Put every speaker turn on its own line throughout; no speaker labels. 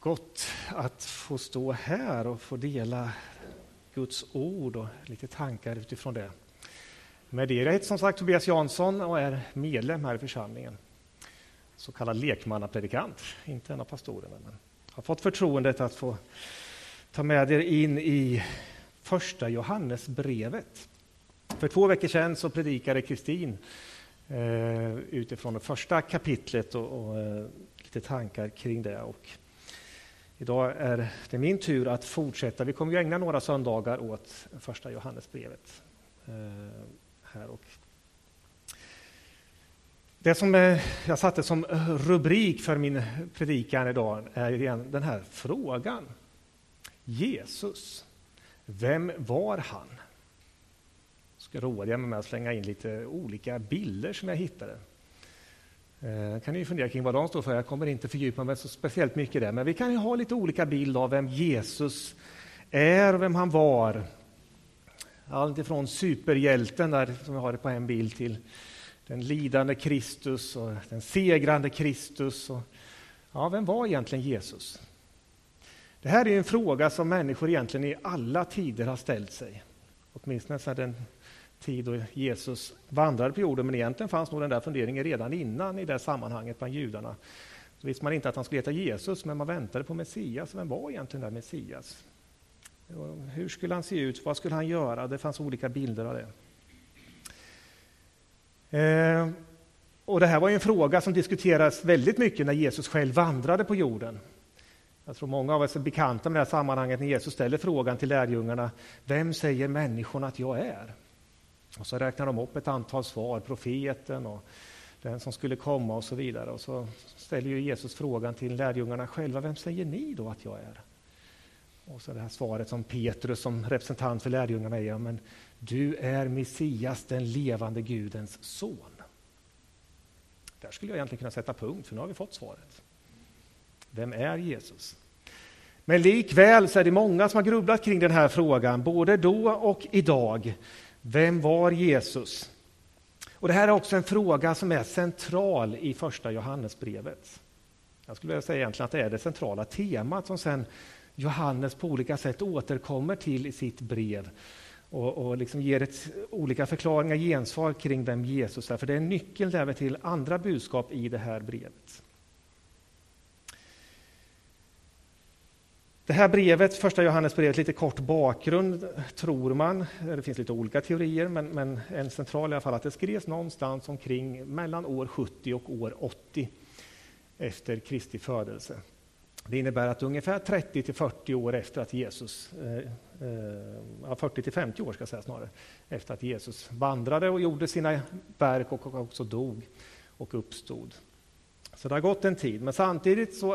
gott att få stå här och få dela Guds ord och lite tankar utifrån det. Med det jag heter som sagt Tobias Jansson och är medlem här i församlingen. Så kallad lekmannapredikant, inte en av pastorerna. Men har fått förtroendet att få ta med er in i första Johannesbrevet. För två veckor sedan så predikade Kristin eh, utifrån det första kapitlet och, och eh, lite tankar kring det. Och idag är det min tur att fortsätta. Vi kommer ju ägna några söndagar åt första Johannesbrevet. Eh, här och det som eh, jag satte som rubrik för min predikan idag är den här frågan. Jesus, vem var han? Jag ska roa mig med att slänga in lite olika bilder som jag hittade. Eh, kan ni fundera kring vad de står för. Jag kommer inte fördjupa mig så speciellt mycket där, men vi kan ju ha lite olika bild av vem Jesus är och vem han var. Allt ifrån superhjälten där som vi har det på en bild till den lidande Kristus och den segrande Kristus. Och, ja, vem var egentligen Jesus? Det här är en fråga som människor egentligen i alla tider har ställt sig. Åtminstone sedan den tid då Jesus vandrade på jorden, men egentligen fanns nog den där funderingen redan innan i det sammanhanget bland judarna. Så visste man inte att han skulle heta Jesus, men man väntade på Messias. Vem var egentligen den Messias? Hur skulle han se ut? Vad skulle han göra? Det fanns olika bilder av det. Eh, och det här var en fråga som diskuterades väldigt mycket när Jesus själv vandrade på jorden. Jag tror många av oss är bekanta med det här sammanhanget när Jesus ställer frågan till lärjungarna. Vem säger människorna att jag är? Och så räknar de upp ett antal svar, profeten och den som skulle komma och så vidare. Och så ställer ju Jesus frågan till lärjungarna själva, vem säger ni då att jag är? Och så det här svaret som Petrus som representant för lärjungarna ger, men du är Messias, den levande Gudens son. Där skulle jag egentligen kunna sätta punkt, för nu har vi fått svaret. Vem är Jesus? Men likväl så är det många som har grubblat kring den här frågan, både då och idag. Vem var Jesus? Och Det här är också en fråga som är central i första Johannesbrevet. Jag skulle vilja säga egentligen att det är det centrala temat som sen Johannes på olika sätt återkommer till i sitt brev och, och liksom ger ett, olika förklaringar, gensvar kring vem Jesus är. För det är nyckeln till andra budskap i det här brevet. Det här brevet, första Johannesbrevet, lite kort bakgrund tror man. Det finns lite olika teorier, men, men en central i alla fall att det skrevs någonstans omkring mellan år 70 och år 80 efter Kristi födelse. Det innebär att ungefär 30 till 40 år efter att Jesus, eh, eh, 40 till 50 år ska jag säga snarare, efter att Jesus vandrade och gjorde sina verk och också dog och uppstod. Så det har gått en tid, men samtidigt så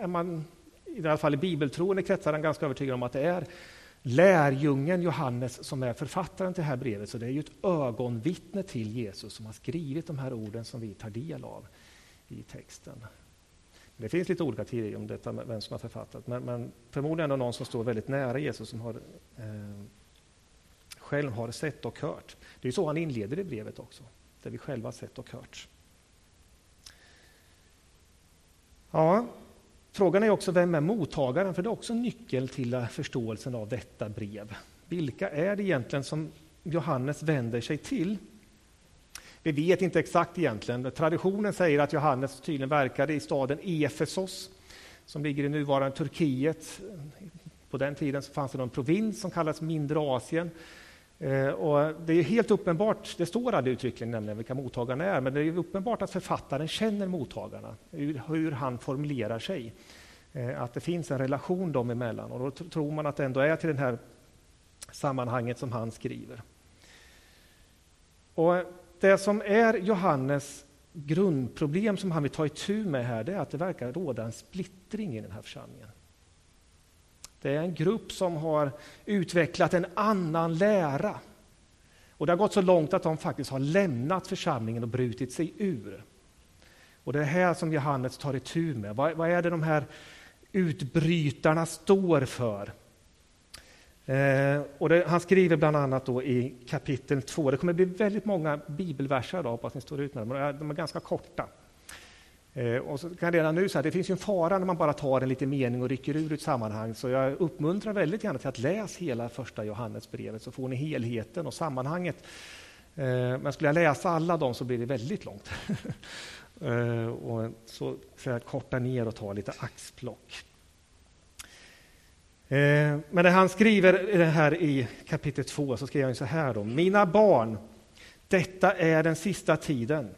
är man i alla fall i bibeltroende kretsar är ganska övertygad om att det är lärjungen Johannes som är författaren till det här brevet. Så det är ju ett ögonvittne till Jesus som har skrivit de här orden som vi tar del av i texten. Det finns lite olika teorier om detta, vem som har författat, men, men förmodligen är det någon som står väldigt nära Jesus som har, eh, själv har sett och hört. Det är så han inleder i brevet också, där vi själva har sett och hört. Ja, Frågan är också vem är mottagaren, för det är också nyckel till förståelsen av detta brev. Vilka är det egentligen som Johannes vänder sig till? Vi vet inte exakt egentligen. Traditionen säger att Johannes tydligen verkade i staden Efesos som ligger i nuvarande Turkiet. På den tiden så fanns det en provins som kallades Mindre Asien. Eh, och det är helt uppenbart, det står aldrig uttryckligen nämligen vilka mottagarna är, men det är uppenbart att författaren känner mottagarna, hur, han formulerar sig. Eh, att det finns en relation dem emellan och då tror man att det ändå är till det här sammanhanget som han skriver. Och Det som är Johannes grundproblem som han vill ta itu med här, det är att det verkar råda en splittring i den här församlingen. Det är en grupp som har utvecklat en annan lära. Och Det har gått så långt att de faktiskt har lämnat församlingen och brutit sig ur. Och Det är här som Johannes tar itu med. Vad, vad är det de här utbrytarna står för? Eh, och det, han skriver bland annat då i kapitel 2. Det kommer bli väldigt många bibelverser, idag, hoppas ni står ut med dem. De är ganska korta. Eh, och så kan jag redan nu säga att det finns en fara när man bara tar en liten mening och rycker ur ett sammanhang, så jag uppmuntrar väldigt gärna till att läsa hela första Johannesbrevet, så får ni helheten och sammanhanget. Eh, men skulle jag läsa alla dem så blir det väldigt långt. Eh, och så ska jag korta ner och ta lite axplock. Men när han skriver det här i kapitel 2 så skriver han så här då. Mina barn, detta är den sista tiden.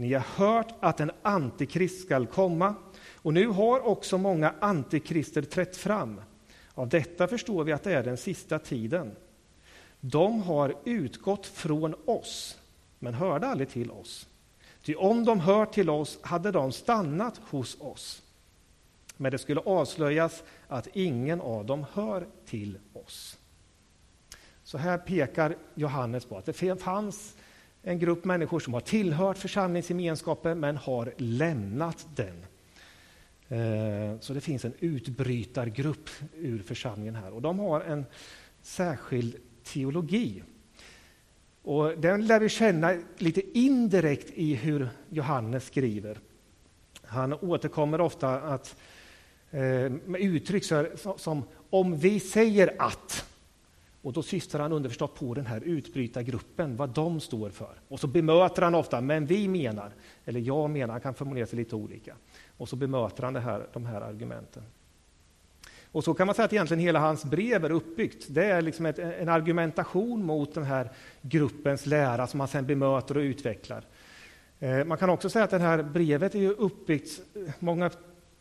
Ni har hört att en antikrist skall komma, och nu har också många antikrister trätt fram. Av detta förstår vi att det är den sista tiden. De har utgått från oss, men hörde aldrig till oss. Ty om de hör till oss hade de stannat hos oss. Men det skulle avslöjas att ingen av dem hör till oss. Så här pekar Johannes på att det fanns en grupp människor som har tillhört församlingsgemenskapen men har lämnat den. Eh, så det finns en utbrytargrupp ur församlingen här och de har en särskild teologi. Och den lär vi känna lite indirekt i hur Johannes skriver. Han återkommer ofta att, eh, med uttryck som om vi säger att och då syftar han underförstått på den här utbrytargruppen, vad de står för. Och så bemöter han ofta, men vi menar, eller jag menar, han kan formulera sig lite olika. Och så bemöter han det här, de här argumenten. Och så kan man säga att egentligen hela hans brev är uppbyggt. Det är liksom ett, en argumentation mot den här gruppens lära som han sen bemöter och utvecklar. Eh, man kan också säga att det här brevet är uppbyggt, eh, många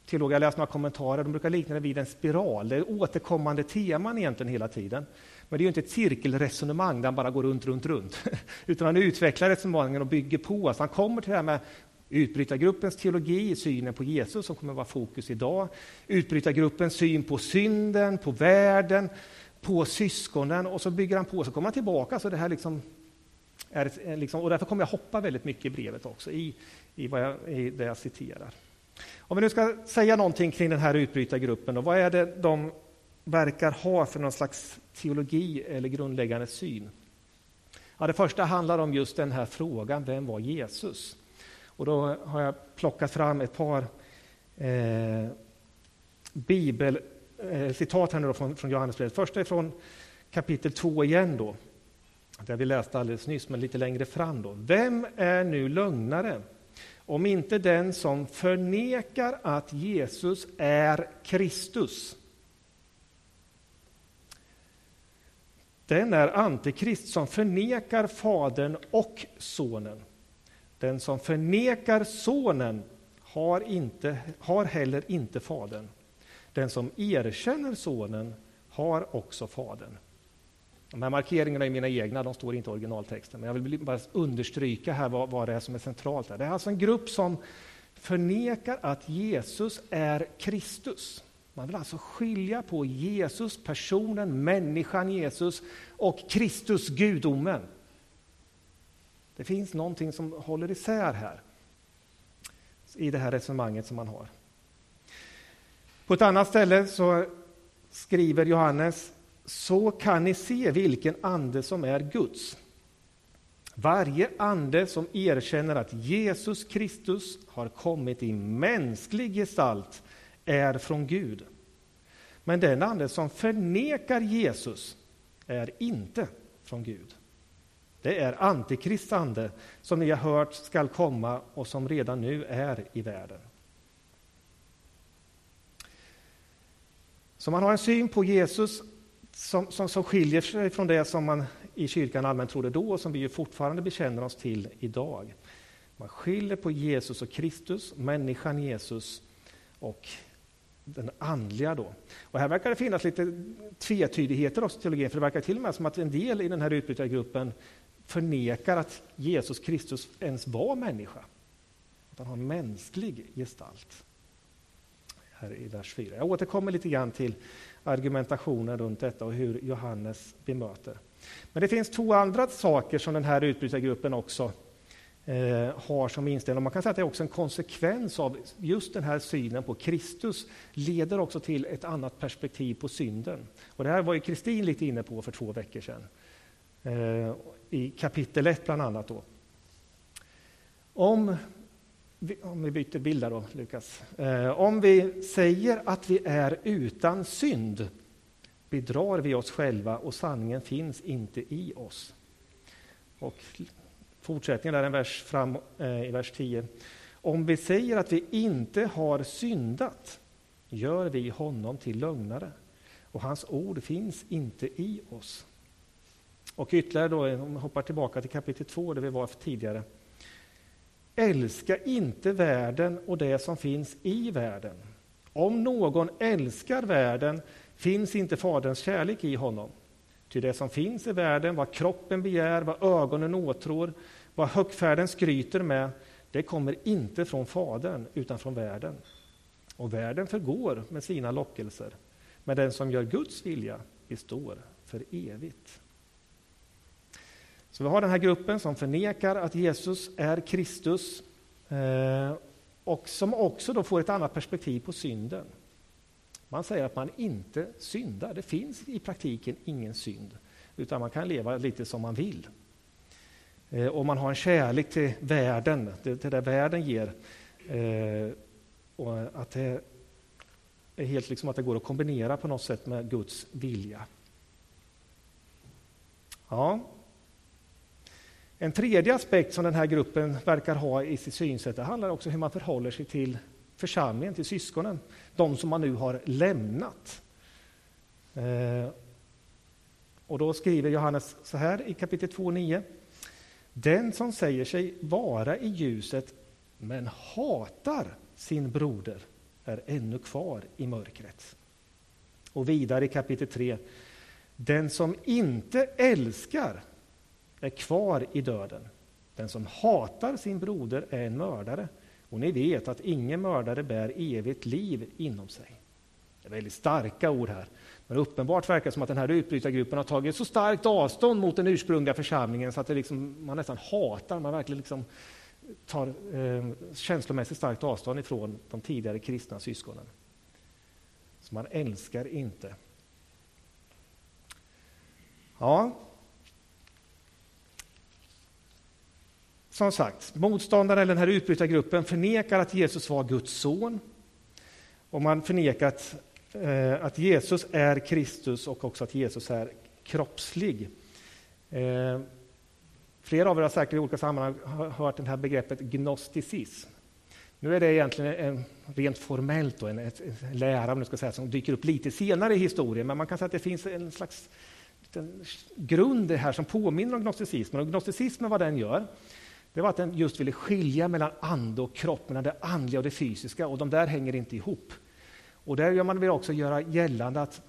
teologer, jag läst några kommentarer, de brukar likna det vid en spiral. Det är återkommande teman egentligen hela tiden. Men det är ju inte ett cirkelresonemang där han bara går runt, runt, runt. Utan han utvecklar resonemangen och bygger på. Så han kommer till det här med utbrytargruppens teologi, synen på Jesus som kommer att vara fokus idag. Utbrytargruppens syn på synden, på världen, på syskonen och så bygger han på. Så kommer han tillbaka. Så det här liksom är, liksom, och därför kommer jag hoppa väldigt mycket i brevet också, i, i, vad jag, i det jag citerar. Om vi nu ska säga någonting kring den här utbrytargruppen, och vad är det de verkar ha för någon slags teologi eller grundläggande syn? Ja, det första handlar om just den här frågan, vem var Jesus? Och då har jag plockat fram ett par eh, bibelcitat eh, från, från Johannesbrevet. Första är från kapitel 2 igen då, där vi läste alldeles nyss, men lite längre fram. Då. Vem är nu lögnare? Om inte den som förnekar att Jesus är Kristus. den är antikrist som förnekar Fadern och Sonen. Den som förnekar Sonen har, inte, har heller inte Fadern. Den som erkänner Sonen har också Fadern. De här markeringarna är mina egna, de står inte i originaltexten, men jag vill bara understryka här vad, vad det är som är centralt. Här. Det är alltså en grupp som förnekar att Jesus är Kristus. Man vill alltså skilja på Jesus, personen, människan Jesus och Kristus, gudomen. Det finns någonting som håller isär här i det här resonemanget som man har. På ett annat ställe så skriver Johannes så kan ni se vilken ande som är Guds. Varje ande som erkänner att Jesus Kristus har kommit i mänsklig gestalt är från Gud. Men den ande som förnekar Jesus är inte från Gud. Det är Antikrists ande som ni har hört skall komma och som redan nu är i världen. Så man har en syn på Jesus som, som, som skiljer sig från det som man i kyrkan allmänt trodde då och som vi fortfarande bekänner oss till idag. Man skiljer på Jesus och Kristus, människan Jesus och den andliga. Då. Och här verkar det finnas lite tvetydigheter också i teologin, för det verkar till och med som att en del i den här utbrytargruppen förnekar att Jesus Kristus ens var människa. Att han har en mänsklig gestalt. Här i vers 4. Jag återkommer lite grann till argumentationen runt detta och hur Johannes bemöter. Men det finns två andra saker som den här utbrytargruppen också eh, har som inställning. Man kan säga att det är också en konsekvens av just den här synen på Kristus leder också till ett annat perspektiv på synden. Och det här var ju Kristin lite inne på för två veckor sedan. Eh, I kapitel 1 bland annat. Då. Om om vi byter bild då, Lukas. Eh, om vi säger att vi är utan synd bedrar vi oss själva och sanningen finns inte i oss. Och fortsättningen där en vers fram eh, i vers 10. Om vi säger att vi inte har syndat gör vi honom till lögnare och hans ord finns inte i oss. Och ytterligare då, om vi hoppar tillbaka till kapitel 2 där vi var tidigare. Älska inte världen och det som finns i världen. Om någon älskar världen finns inte Faderns kärlek i honom. Ty det som finns i världen, vad kroppen begär, vad ögonen åtrår, vad högfärden skryter med, det kommer inte från Fadern utan från världen. Och världen förgår med sina lockelser, men den som gör Guds vilja består för evigt. Så vi har den här gruppen som förnekar att Jesus är Kristus eh, och som också då får ett annat perspektiv på synden. Man säger att man inte syndar. Det finns i praktiken ingen synd, utan man kan leva lite som man vill. Eh, och man har en kärlek till världen, till det där världen ger. Eh, och att det är helt liksom att det går att kombinera på något sätt med Guds vilja. Ja, en tredje aspekt som den här gruppen verkar ha i sitt synsätt, det handlar också om hur man förhåller sig till församlingen, till syskonen, de som man nu har lämnat. Eh, och då skriver Johannes så här i kapitel 2.9. Den som säger sig vara i ljuset men hatar sin broder är ännu kvar i mörkret. Och vidare i kapitel 3. Den som inte älskar är kvar i döden. Den som hatar sin broder är en mördare. Och ni vet att ingen mördare bär evigt liv inom sig. Det är väldigt starka ord här. Men uppenbart verkar det som att den här utbrytargruppen har tagit så starkt avstånd mot den ursprungliga församlingen så att det liksom, man nästan hatar, man verkligen liksom tar eh, känslomässigt starkt avstånd ifrån de tidigare kristna syskonen. Så man älskar inte. Ja, Som sagt, motståndaren eller den här utbrytargruppen förnekar att Jesus var Guds son. Och man förnekar att, eh, att Jesus är Kristus och också att Jesus är kroppslig. Eh, flera av er har säkert i olika sammanhang hört det här begreppet gnosticism. Nu är det egentligen en, rent formellt då, en, en lära om ska säga, som dyker upp lite senare i historien, men man kan säga att det finns en slags en grund här som påminner om gnosticismen. Och gnosticismen, vad den gör, det var att den just ville skilja mellan ande och kropp, mellan det andliga och det fysiska, och de där hänger inte ihop. Och där gör man vill också göra gällande att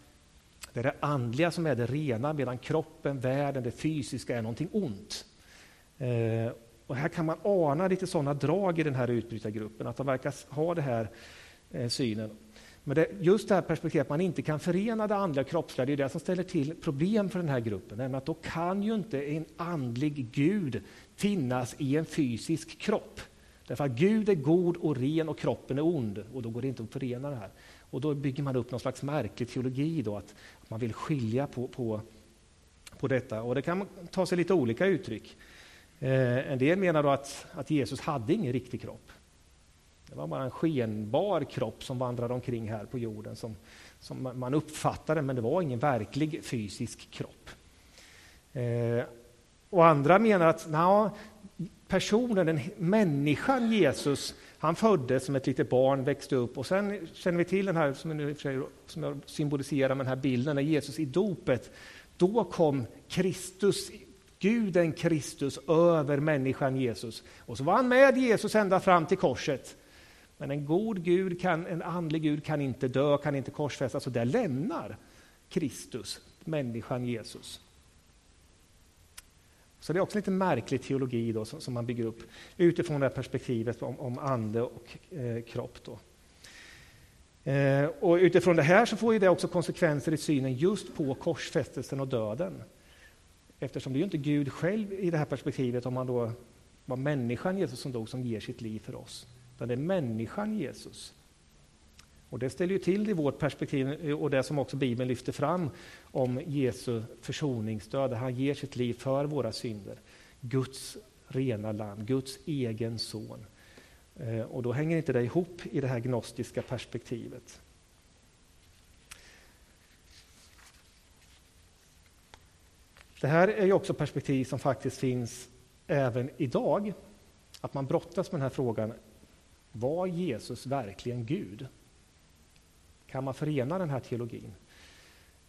det är det andliga som är det rena, medan kroppen, världen, det fysiska är någonting ont. Eh, och här kan man ana lite sådana drag i den här utbrytargruppen, att de verkar ha den här eh, synen. Men det, just det här perspektivet att man inte kan förena det andliga och kroppsliga, det är det som ställer till problem för den här gruppen. Nämligen att då kan ju inte en andlig Gud finnas i en fysisk kropp. Därför att Gud är god och ren och kroppen är ond och då går det inte att förena det här. Och då bygger man upp någon slags märklig teologi då, att man vill skilja på, på, på detta. Och det kan ta sig lite olika uttryck. Eh, en del menar då att, att Jesus hade ingen riktig kropp. Det var bara en skenbar kropp som vandrade omkring här på jorden som, som man uppfattade, men det var ingen verklig fysisk kropp. Eh, och andra menar att na, personen, den människan Jesus, han föddes som ett litet barn, växte upp och sen känner vi till den här som, nu, som jag symboliserar med den här bilden, när Jesus i dopet, då kom Kristus, Guden Kristus över människan Jesus. Och så var han med Jesus ända fram till korset. Men en god Gud, kan, en andlig Gud kan inte dö, kan inte korsfästas, och där lämnar Kristus människan Jesus. Så det är också lite märklig teologi då, som, som man bygger upp utifrån det här perspektivet om, om ande och eh, kropp. Då. Eh, och utifrån det här så får ju det också konsekvenser i synen just på korsfästelsen och döden. Eftersom det är ju inte Gud själv i det här perspektivet, om man då var människan Jesus som dog, som ger sitt liv för oss. Utan det är människan Jesus och det ställer ju till det i vårt perspektiv och det som också Bibeln lyfter fram om Jesu försoningsdöd, han ger sitt liv för våra synder. Guds rena land, Guds egen son. Eh, och då hänger inte det ihop i det här gnostiska perspektivet. Det här är ju också perspektiv som faktiskt finns även idag. Att man brottas med den här frågan, var Jesus verkligen Gud? Kan man förena den här teologin?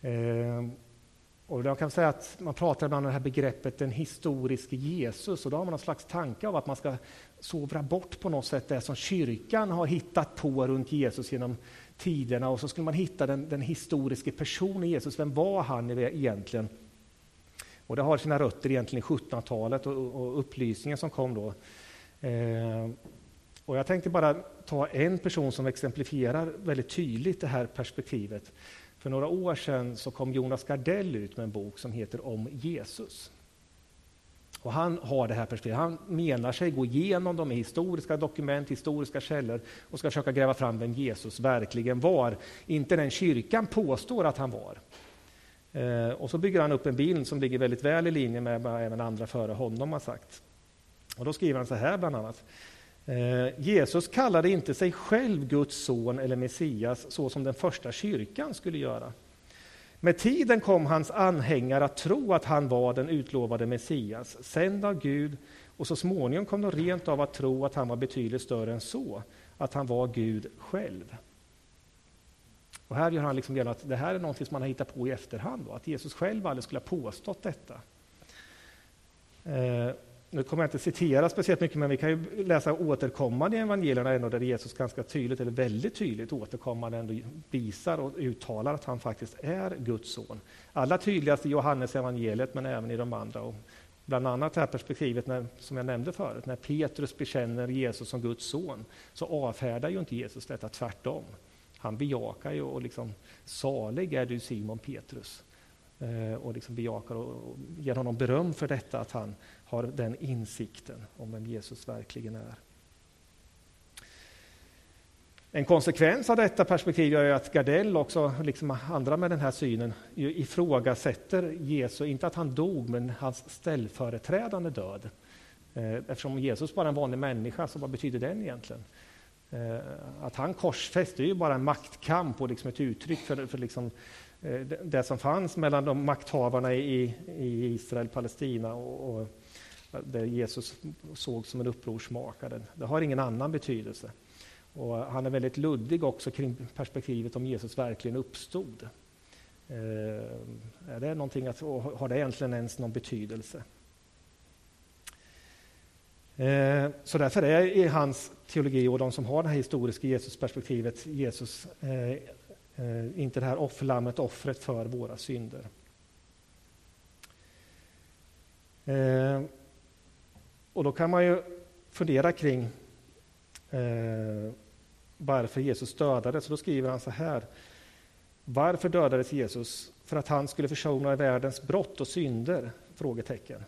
Eh, och jag kan säga att man pratar ibland om det här begreppet den historiske Jesus och då har man någon slags tanke av att man ska sovra bort på något sätt det som kyrkan har hittat på runt Jesus genom tiderna och så skulle man hitta den, den historiske personen Jesus. Vem var han egentligen? Och det har sina rötter egentligen i 1700-talet och, och upplysningen som kom då. Eh, och jag tänkte bara ta en person som exemplifierar väldigt tydligt det här perspektivet. För några år sedan så kom Jonas Gardell ut med en bok som heter Om Jesus. Och han har det här perspektivet. Han menar sig gå igenom de historiska dokument, historiska källor och ska försöka gräva fram vem Jesus verkligen var. Inte den kyrkan påstår att han var. Eh, och så bygger han upp en bild som ligger väldigt väl i linje med vad även andra före honom har sagt. Och då skriver han så här bland annat. Eh, Jesus kallade inte sig själv Guds son eller Messias så som den första kyrkan skulle göra. Med tiden kom hans anhängare att tro att han var den utlovade Messias, sänd av Gud, och så småningom kom de rent av att tro att han var betydligt större än så, att han var Gud själv. Och här gör han liksom gällande att det här är något som man har hittat på i efterhand, då, att Jesus själv aldrig skulle ha påstått detta. Eh, nu kommer jag inte citera speciellt mycket, men vi kan ju läsa återkommande i evangelierna ändå, där Jesus ganska tydligt, eller väldigt tydligt återkommande ändå visar och uttalar att han faktiskt är Guds son. Allra tydligast i Johannes evangeliet, men även i de andra. Och bland annat det här perspektivet när, som jag nämnde förut, när Petrus bekänner Jesus som Guds son, så avfärdar ju inte Jesus detta, tvärtom. Han bejakar ju och liksom, salig är du Simon Petrus. Eh, och liksom bejakar och, och ger honom beröm för detta, att han har den insikten om vem Jesus verkligen är. En konsekvens av detta perspektiv är att Gardell också, liksom andra med den här synen, ifrågasätter Jesu, inte att han dog, men hans ställföreträdande död. Eh, eftersom Jesus bara är en vanlig människa, så vad betyder den egentligen? Eh, att han korsfäst är ju bara en maktkamp och liksom ett uttryck för, för liksom eh, det som fanns mellan de makthavarna i, i Israel, Palestina och, och det Jesus såg som en upprorsmakare. Det har ingen annan betydelse. Och han är väldigt luddig också kring perspektivet om Jesus verkligen uppstod. Eh, är det någonting att, har det egentligen ens någon betydelse? Eh, så därför är i hans teologi och de som har det här historiska Jesusperspektivet Jesus Eh, eh inte det här offerlammet, offret för våra synder. Eh, och då kan man ju fundera kring eh, varför Jesus dödades. Så då skriver han så här. Varför dödades Jesus? För att han skulle försona världens brott och synder? Frågetecken.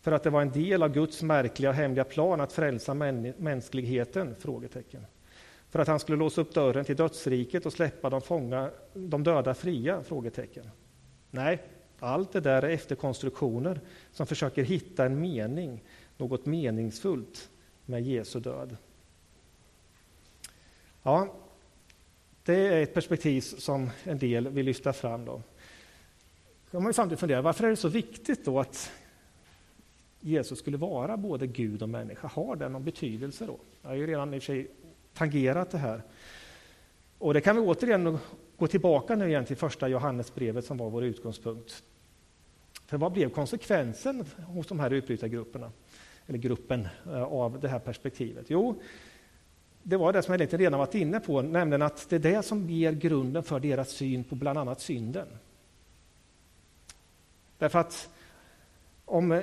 För att det var en del av Guds märkliga och hemliga plan att frälsa mänskligheten? Frågetecken för att han skulle låsa upp dörren till dödsriket och släppa de, fånga, de döda fria? Frågetecken. Nej, allt det där är efterkonstruktioner som försöker hitta en mening, något meningsfullt med Jesu död. Ja, det är ett perspektiv som en del vill lyfta fram. Då. Då man samtidigt fundera, varför är det så viktigt då att Jesus skulle vara både Gud och människa? Har det någon betydelse då? Jag har ju redan i och för sig tangerat det här. Och det kan vi återigen gå tillbaka nu igen till första Johannesbrevet som var vår utgångspunkt. För vad blev konsekvensen hos de här utbrytargrupperna, eller gruppen, eh, av det här perspektivet? Jo, det var det som jag redan varit inne på, nämligen att det är det som ger grunden för deras syn på bland annat synden. Därför att om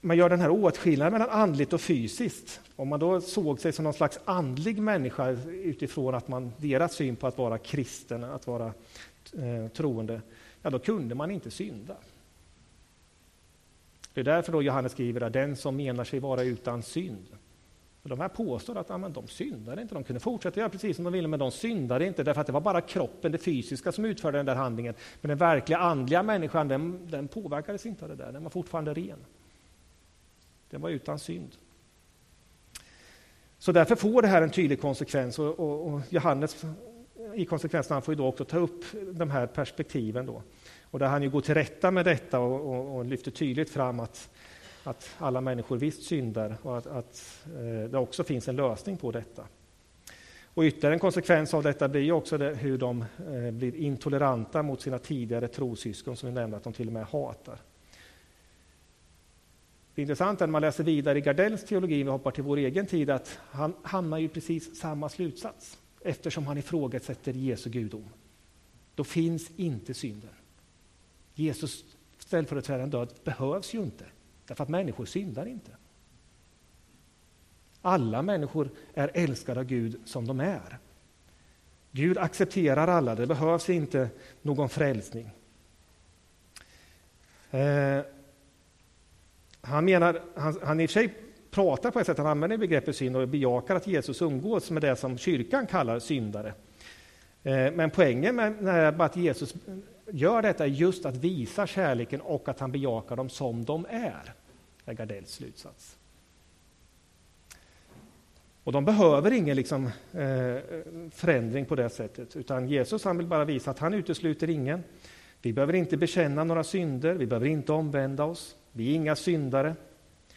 man gör den här åtskillnaden mellan andligt och fysiskt. Om man då såg sig som någon slags andlig människa utifrån att man, deras syn på att vara kristen, att vara eh, troende, ja då kunde man inte synda. Det är därför då Johannes skriver att den som menar sig vara utan synd. För de här påstår att ja, men de syndade inte, de kunde fortsätta göra precis som de ville, men de syndade inte därför att det var bara kroppen, det fysiska, som utförde den där handlingen. Men den verkliga andliga människan, den, den påverkades inte av det där, den var fortfarande ren. Den var utan synd. Så därför får det här en tydlig konsekvens och, och, och Johannes i konsekvensen får ju då också ta upp de här perspektiven. Då. Och där han ju går till rätta med detta och, och, och lyfter tydligt fram att, att alla människor visst syndar och att, att eh, det också finns en lösning på detta. Och ytterligare en konsekvens av detta blir också det, hur de eh, blir intoleranta mot sina tidigare trosyskon som vi nämnde att de till och med hatar. Det intressanta när man läser vidare i Gardells teologi, vi hoppar till vår egen tid, att han hamnar ju precis samma slutsats eftersom han ifrågasätter Jesu gudom. Då finns inte synden. Jesus ställföreträdande död behövs ju inte, därför att människor syndar inte. Alla människor är älskade av Gud som de är. Gud accepterar alla, det behövs inte någon frälsning. Eh, han menar, han, han i och för sig pratar på ett sätt, han använder begreppet synd och bejakar att Jesus umgås med det som kyrkan kallar syndare. Eh, men poängen med att Jesus gör detta just att visa kärleken och att han bejakar dem som de är, är Gardells slutsats. Och de behöver ingen liksom, eh, förändring på det sättet, utan Jesus han vill bara visa att han utesluter ingen. Vi behöver inte bekänna några synder, vi behöver inte omvända oss, vi är inga syndare.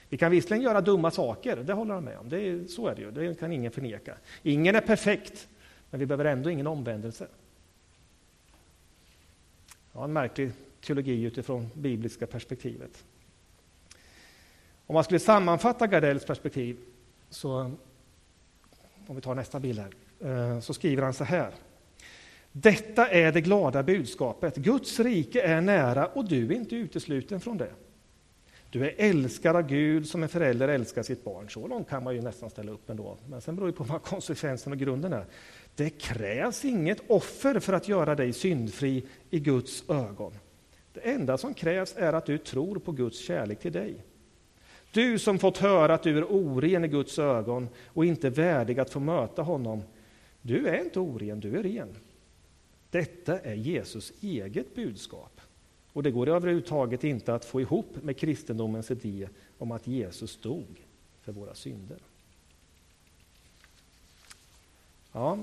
Vi kan visserligen göra dumma saker, det håller han med om, det är, så är det ju, det kan ingen förneka. Ingen är perfekt, men vi behöver ändå ingen omvändelse. Ja, en märklig teologi utifrån bibliska perspektivet. Om man skulle sammanfatta Gardells perspektiv, så, om vi tar nästa bild här, eh, så skriver han så här. Detta är det glada budskapet. Guds rike är nära och du är inte utesluten från det. Du är älskad av Gud som en förälder älskar sitt barn. Så långt kan man ju nästan ställa upp ändå. Men sen beror det på vad konsekvensen och grunden är. Det krävs inget offer för att göra dig syndfri i Guds ögon. Det enda som krävs är att du tror på Guds kärlek till dig. Du som fått höra att du är oren i Guds ögon och inte värdig att få möta honom. Du är inte oren, du är ren. Detta är Jesus eget budskap. Och det går överhuvudtaget inte att få ihop med kristendomens idé om att Jesus dog för våra synder. Ja,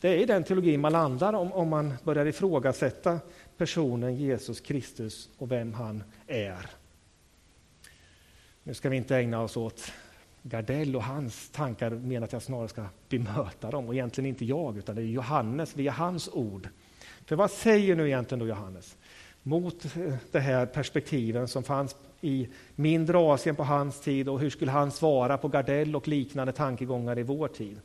det är i den teologin man landar om, om man börjar ifrågasätta personen Jesus Kristus och vem han är. Nu ska vi inte ägna oss åt Gardell och hans tankar, menar att jag snarare ska bemöta dem, och egentligen inte jag, utan det är Johannes via hans ord. För vad säger nu egentligen då Johannes? mot eh, de här perspektiven som fanns i mindre Asien på hans tid och hur skulle han svara på Gardell och liknande tankegångar i vår tid?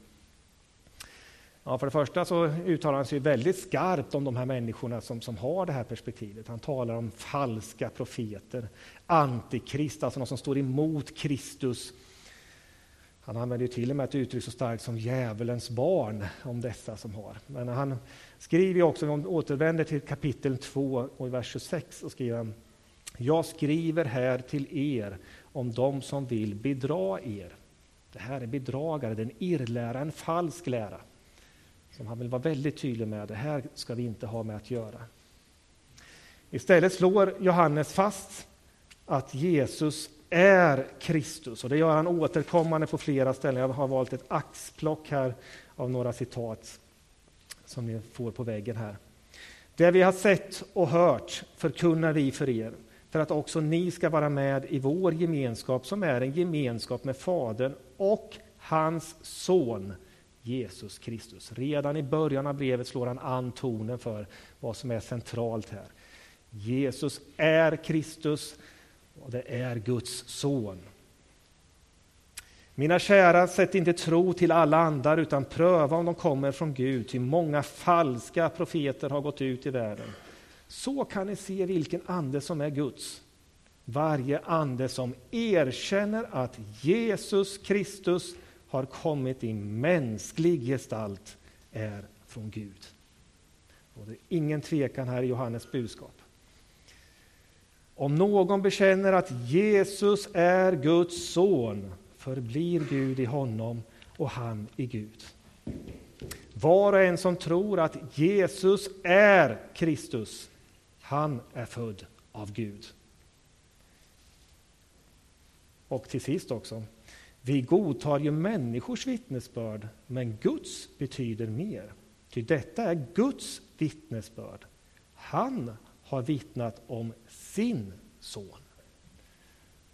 Ja, för det första så uttalar han sig väldigt skarpt om de här människorna som, som har det här perspektivet. Han talar om falska profeter, antikrist, alltså någon som står emot Kristus. Han använder ju till och med ett uttryck så starkt som djävulens barn om dessa som har. Men han skriver också, om återvänder till kapitel 2 och vers 26, och skriver han Jag skriver här till er om dem som vill bedra er. Det här är bedragare, det är en irrlära, en falsk lära. Som han vill vara väldigt tydlig med, det här ska vi inte ha med att göra. Istället slår Johannes fast att Jesus är Kristus. Och det gör han återkommande på flera ställen. Jag har valt ett axplock här av några citat som ni får på väggen här. Det vi har sett och hört förkunnar vi för er, för att också ni ska vara med i vår gemenskap som är en gemenskap med Fadern och hans son Jesus Kristus. Redan i början av brevet slår han an tonen för vad som är centralt här. Jesus är Kristus och det är Guds son. Mina kära, sätt inte tro till alla andar, utan pröva om de kommer från Gud, till många falska profeter har gått ut i världen. Så kan ni se vilken ande som är Guds. Varje ande som erkänner att Jesus Kristus har kommit i mänsklig gestalt är från Gud. Och det är ingen tvekan här i Johannes budskap. Om någon bekänner att Jesus är Guds son förblir Gud i honom och han i Gud. Var och en som tror att Jesus är Kristus, han är född av Gud. Och till sist också, vi godtar ju människors vittnesbörd, men Guds betyder mer. Ty detta är Guds vittnesbörd. Han har vittnat om sin son.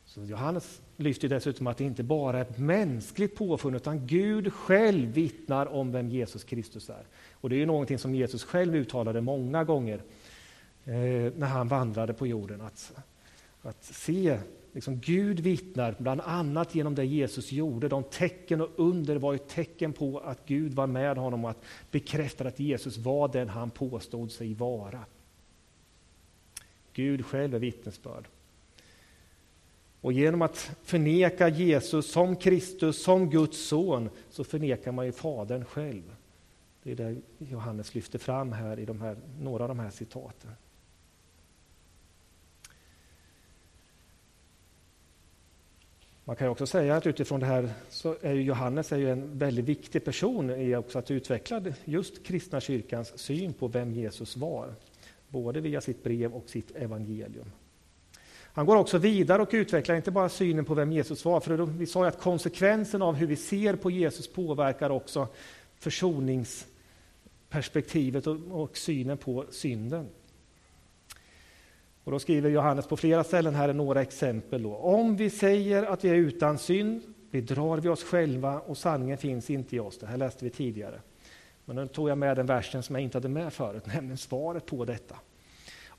Så Johannes lyfter dessutom att det inte bara är ett mänskligt påfund, utan Gud själv vittnar om vem Jesus Kristus är. Och det är ju någonting som Jesus själv uttalade många gånger eh, när han vandrade på jorden. Att, att se, liksom Gud vittnar, bland annat genom det Jesus gjorde. De tecken och under var ett tecken på att Gud var med honom och att bekräftade att Jesus var den han påstod sig vara. Gud själv är vittnesbörd. Och genom att förneka Jesus som Kristus, som Guds son, så förnekar man ju Fadern själv. Det är det Johannes lyfter fram här i de här, några av de här citaten. Man kan också säga att utifrån det här så är Johannes är ju en väldigt viktig person i också att utveckla just kristna kyrkans syn på vem Jesus var. Både via sitt brev och sitt evangelium. Han går också vidare och utvecklar inte bara synen på vem Jesus var, för vi sa ju att konsekvensen av hur vi ser på Jesus påverkar också försoningsperspektivet och, och synen på synden. Och då skriver Johannes på flera ställen, här är några exempel. Då. Om vi säger att vi är utan synd bedrar vi oss själva och sanningen finns inte i oss. Det här läste vi tidigare. Men nu tog jag med den versen som jag inte hade med förut, nämligen svaret på detta.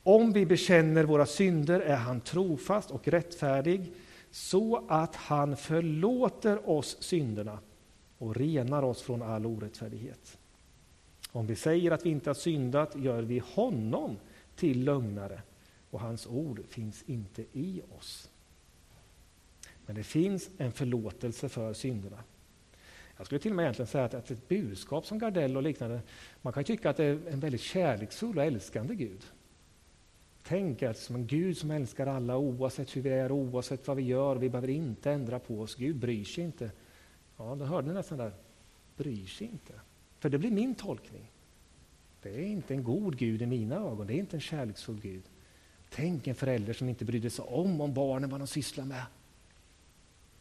Om vi bekänner våra synder är han trofast och rättfärdig så att han förlåter oss synderna och renar oss från all orättfärdighet. Om vi säger att vi inte har syndat gör vi honom till lögnare och hans ord finns inte i oss. Men det finns en förlåtelse för synderna. Jag skulle till och med egentligen säga att ett budskap som Gardell och liknande, man kan tycka att det är en väldigt kärleksfull och älskande Gud. Tänk att som en Gud som älskar alla oavsett hur vi är, oavsett vad vi gör. Vi behöver inte ändra på oss. Gud bryr sig inte. Ja, då hörde ni nästan där. Bryr sig inte. För det blir min tolkning. Det är inte en god Gud i mina ögon. Det är inte en kärleksfull Gud. Tänk en förälder som inte brydde sig om, om barnen vad de sysslar med.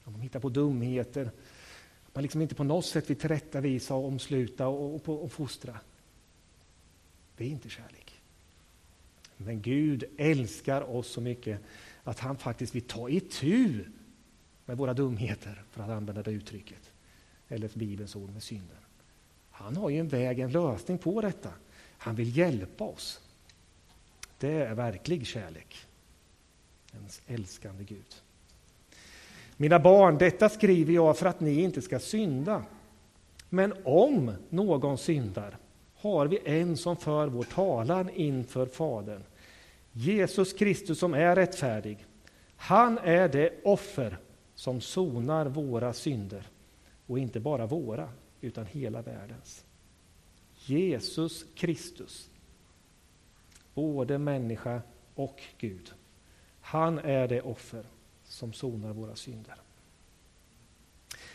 Om de hittar på dumheter. Man liksom inte på något sätt vill tillrättavisa, och omsluta och, och, och fostra. Det är inte kärlek. Men Gud älskar oss så mycket att han faktiskt vill ta itu med våra dumheter, för att använda det uttrycket. Eller Bibelns ord med synden. Han har ju en väg, en lösning på detta. Han vill hjälpa oss. Det är verklig kärlek. En älskande Gud. Mina barn, detta skriver jag för att ni inte ska synda. Men om någon syndar har vi en som för vår talan inför Fadern. Jesus Kristus som är rättfärdig. Han är det offer som sonar våra synder. Och inte bara våra, utan hela världens. Jesus Kristus. Både människa och Gud. Han är det offer som sonar våra synder.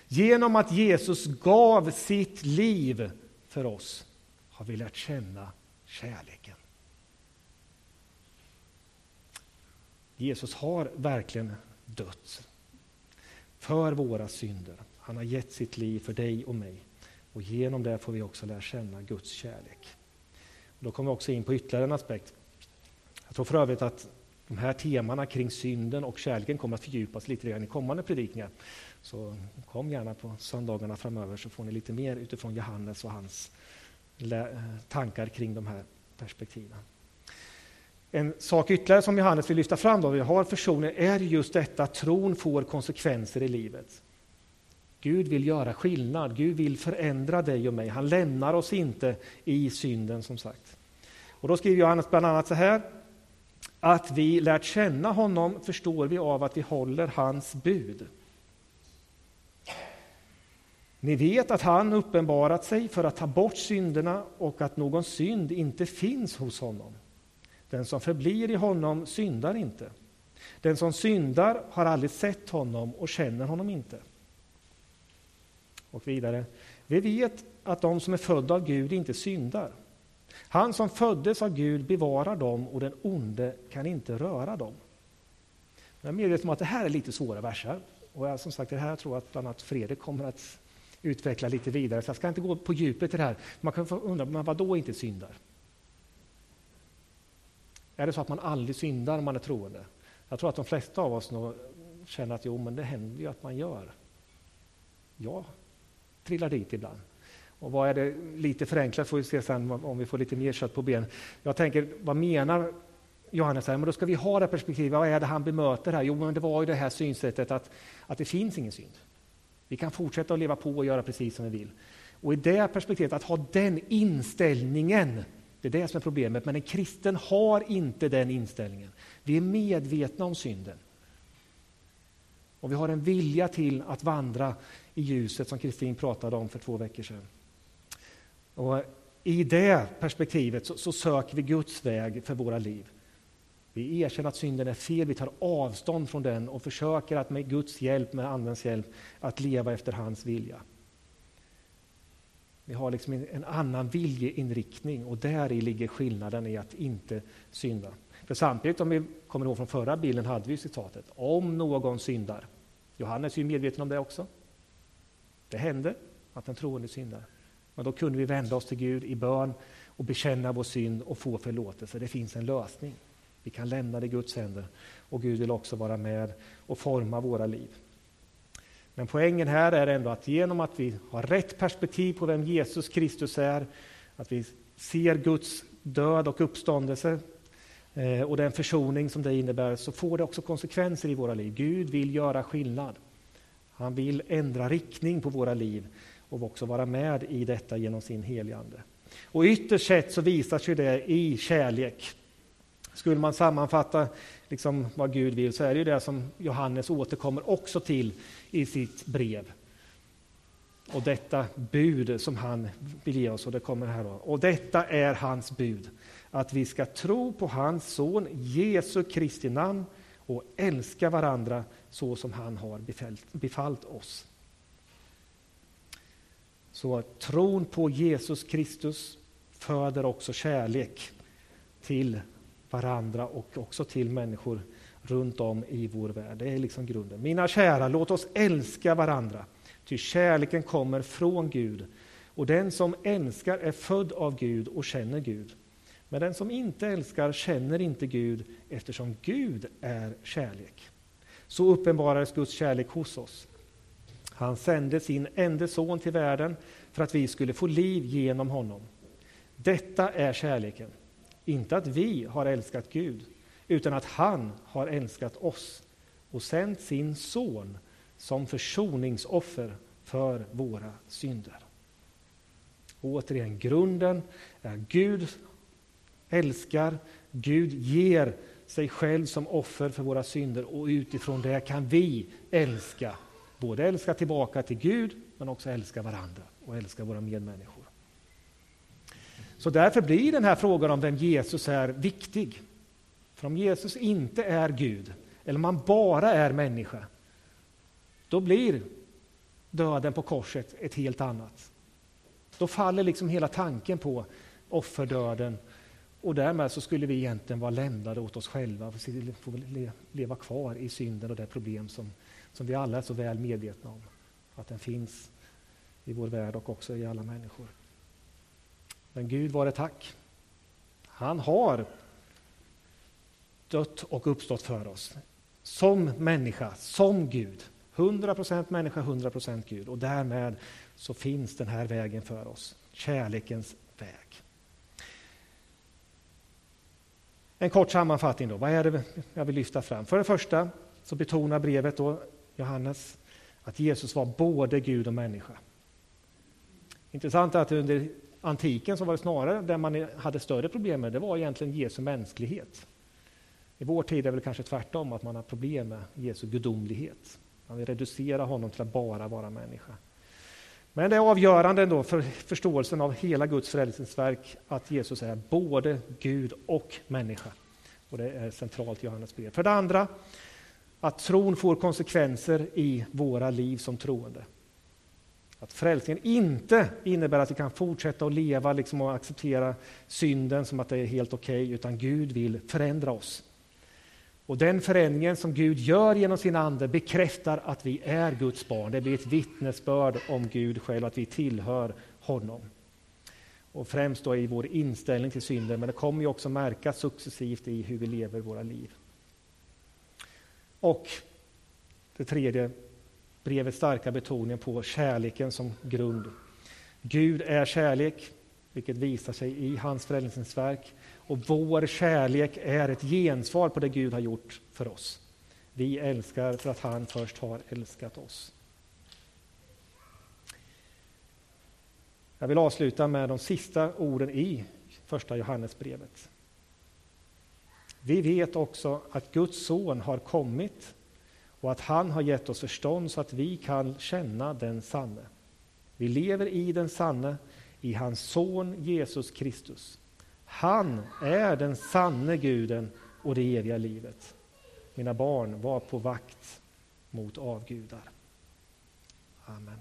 Genom att Jesus gav sitt liv för oss har vi lärt känna kärleken. Jesus har verkligen dött för våra synder. Han har gett sitt liv för dig och mig. Och genom det får vi också lära känna Guds kärlek då kommer vi också in på ytterligare en aspekt. Jag tror för övrigt att de här temana kring synden och kärleken kommer att fördjupas lite grann i kommande predikningar. Så kom gärna på söndagarna framöver så får ni lite mer utifrån Johannes och hans tankar kring de här perspektiven. En sak ytterligare som Johannes vill lyfta fram då vi har försoning är just detta att tron får konsekvenser i livet. Gud vill göra skillnad, Gud vill förändra dig och mig. Han lämnar oss inte i synden som sagt. Och då skriver Johannes bland annat så här. Att vi lärt känna honom förstår vi av att vi håller hans bud. Ni vet att han uppenbarat sig för att ta bort synderna och att någon synd inte finns hos honom. Den som förblir i honom syndar inte. Den som syndar har aldrig sett honom och känner honom inte. Och vidare, vi vet att de som är födda av Gud inte syndar. Han som föddes av Gud bevarar dem och den onde kan inte röra dem. Jag är medveten om att det här är lite svåra verser. Och jag, som sagt, det här tror jag att bland annat Fredrik kommer att utveckla lite vidare, så jag ska inte gå på djupet i det här. Man kan få undra, men vad då inte syndar? Är det så att man aldrig syndar om man är troende? Jag tror att de flesta av oss nog känner att jo, men det händer ju att man gör. Jag trillar dit ibland. Och vad är det, lite förenklat får vi se sen om vi får lite mer kött på ben. Jag tänker, vad menar Johannes här? Men då ska vi ha det perspektivet, vad är det han bemöter här? Jo, men det var ju det här synsättet att, att det finns ingen synd. Vi kan fortsätta att leva på och göra precis som vi vill. Och i det perspektivet, att ha den inställningen, det är det som är problemet. Men en kristen har inte den inställningen. Vi är medvetna om synden. Och vi har en vilja till att vandra i ljuset som Kristin pratade om för två veckor sedan. Och I det perspektivet så, så söker vi Guds väg för våra liv. Vi erkänner att synden är fel, vi tar avstånd från den och försöker att med Guds hjälp, med Andens hjälp, att leva efter hans vilja. Vi har liksom en annan viljeinriktning och där i ligger skillnaden i att inte synda. För samtidigt, om vi kommer ihåg från förra bilden, hade vi citatet om någon syndar. Johannes är ju medveten om det också. Det hände att den troende syndar. Men då kunde vi vända oss till Gud i bön och bekänna vår synd och få förlåtelse. Det finns en lösning. Vi kan lämna det i Guds händer och Gud vill också vara med och forma våra liv. Men poängen här är ändå att genom att vi har rätt perspektiv på vem Jesus Kristus är, att vi ser Guds död och uppståndelse eh, och den försoning som det innebär, så får det också konsekvenser i våra liv. Gud vill göra skillnad. Han vill ändra riktning på våra liv och också vara med i detta genom sin helige Ande. Och ytterst sett så visar sig det i kärlek. Skulle man sammanfatta liksom vad Gud vill så är det ju det som Johannes återkommer också till i sitt brev. Och detta bud som han vill ge oss, och det kommer här då. Och detta är hans bud, att vi ska tro på hans son Jesu Kristi namn och älska varandra så som han har befallt, befallt oss. Så tron på Jesus Kristus föder också kärlek till varandra och också till människor runt om i vår värld. Det är liksom grunden. Mina kära, låt oss älska varandra, ty kärleken kommer från Gud. Och den som älskar är född av Gud och känner Gud. Men den som inte älskar känner inte Gud eftersom Gud är kärlek. Så uppenbarades Guds kärlek hos oss. Han sände sin enda son till världen för att vi skulle få liv genom honom. Detta är kärleken. Inte att vi har älskat Gud, utan att han har älskat oss och sänt sin son som försoningsoffer för våra synder. återigen, grunden är att Gud älskar, Gud ger sig själv som offer för våra synder och utifrån det kan vi älska. Både älska tillbaka till Gud men också älska varandra och älska våra medmänniskor. Så därför blir den här frågan om vem Jesus är viktig. För om Jesus inte är Gud, eller om man bara är människa, då blir döden på korset ett helt annat. Då faller liksom hela tanken på offerdöden och därmed så skulle vi egentligen vara lämnade åt oss själva och få leva kvar i synden och det problem som, som vi alla är så väl medvetna om. Att den finns i vår värld och också i alla människor. Men Gud var det tack. Han har dött och uppstått för oss. Som människa, som Gud. 100% människa, 100% Gud. Och därmed så finns den här vägen för oss. Kärlekens väg. En kort sammanfattning då. Vad är det jag vill lyfta fram? För det första så betonar brevet då, Johannes, att Jesus var både Gud och människa. Intressant är att under antiken så var det snarare det man hade större problem med, det var egentligen Jesu mänsklighet. I vår tid är det väl kanske tvärtom, att man har problem med Jesu gudomlighet. Man vill reducera honom till att bara vara människa. Men det är avgörande ändå för förståelsen av hela Guds frälsningsverk att Jesus är både Gud och människa. Och det är centralt i Johannes brev. För det andra, att tron får konsekvenser i våra liv som troende. Att frälsningen inte innebär att vi kan fortsätta att leva liksom och acceptera synden som att det är helt okej, okay, utan Gud vill förändra oss. Och den förändringen som Gud gör genom sin ande bekräftar att vi är Guds barn. Det blir ett vittnesbörd om Gud själv, att vi tillhör honom. Och främst då i vår inställning till synden, men det kommer ju också märkas successivt i hur vi lever våra liv. Och det tredje, brevets starka betoning på kärleken som grund. Gud är kärlek, vilket visar sig i hans frälsningsverk. Och vår kärlek är ett gensvar på det Gud har gjort för oss. Vi älskar för att han först har älskat oss. Jag vill avsluta med de sista orden i första Johannesbrevet. Vi vet också att Guds son har kommit och att han har gett oss förstånd så att vi kan känna den sanne. Vi lever i den sanne, i hans son Jesus Kristus. Han är den sanne guden och det eviga livet. Mina barn, var på vakt mot avgudar. Amen.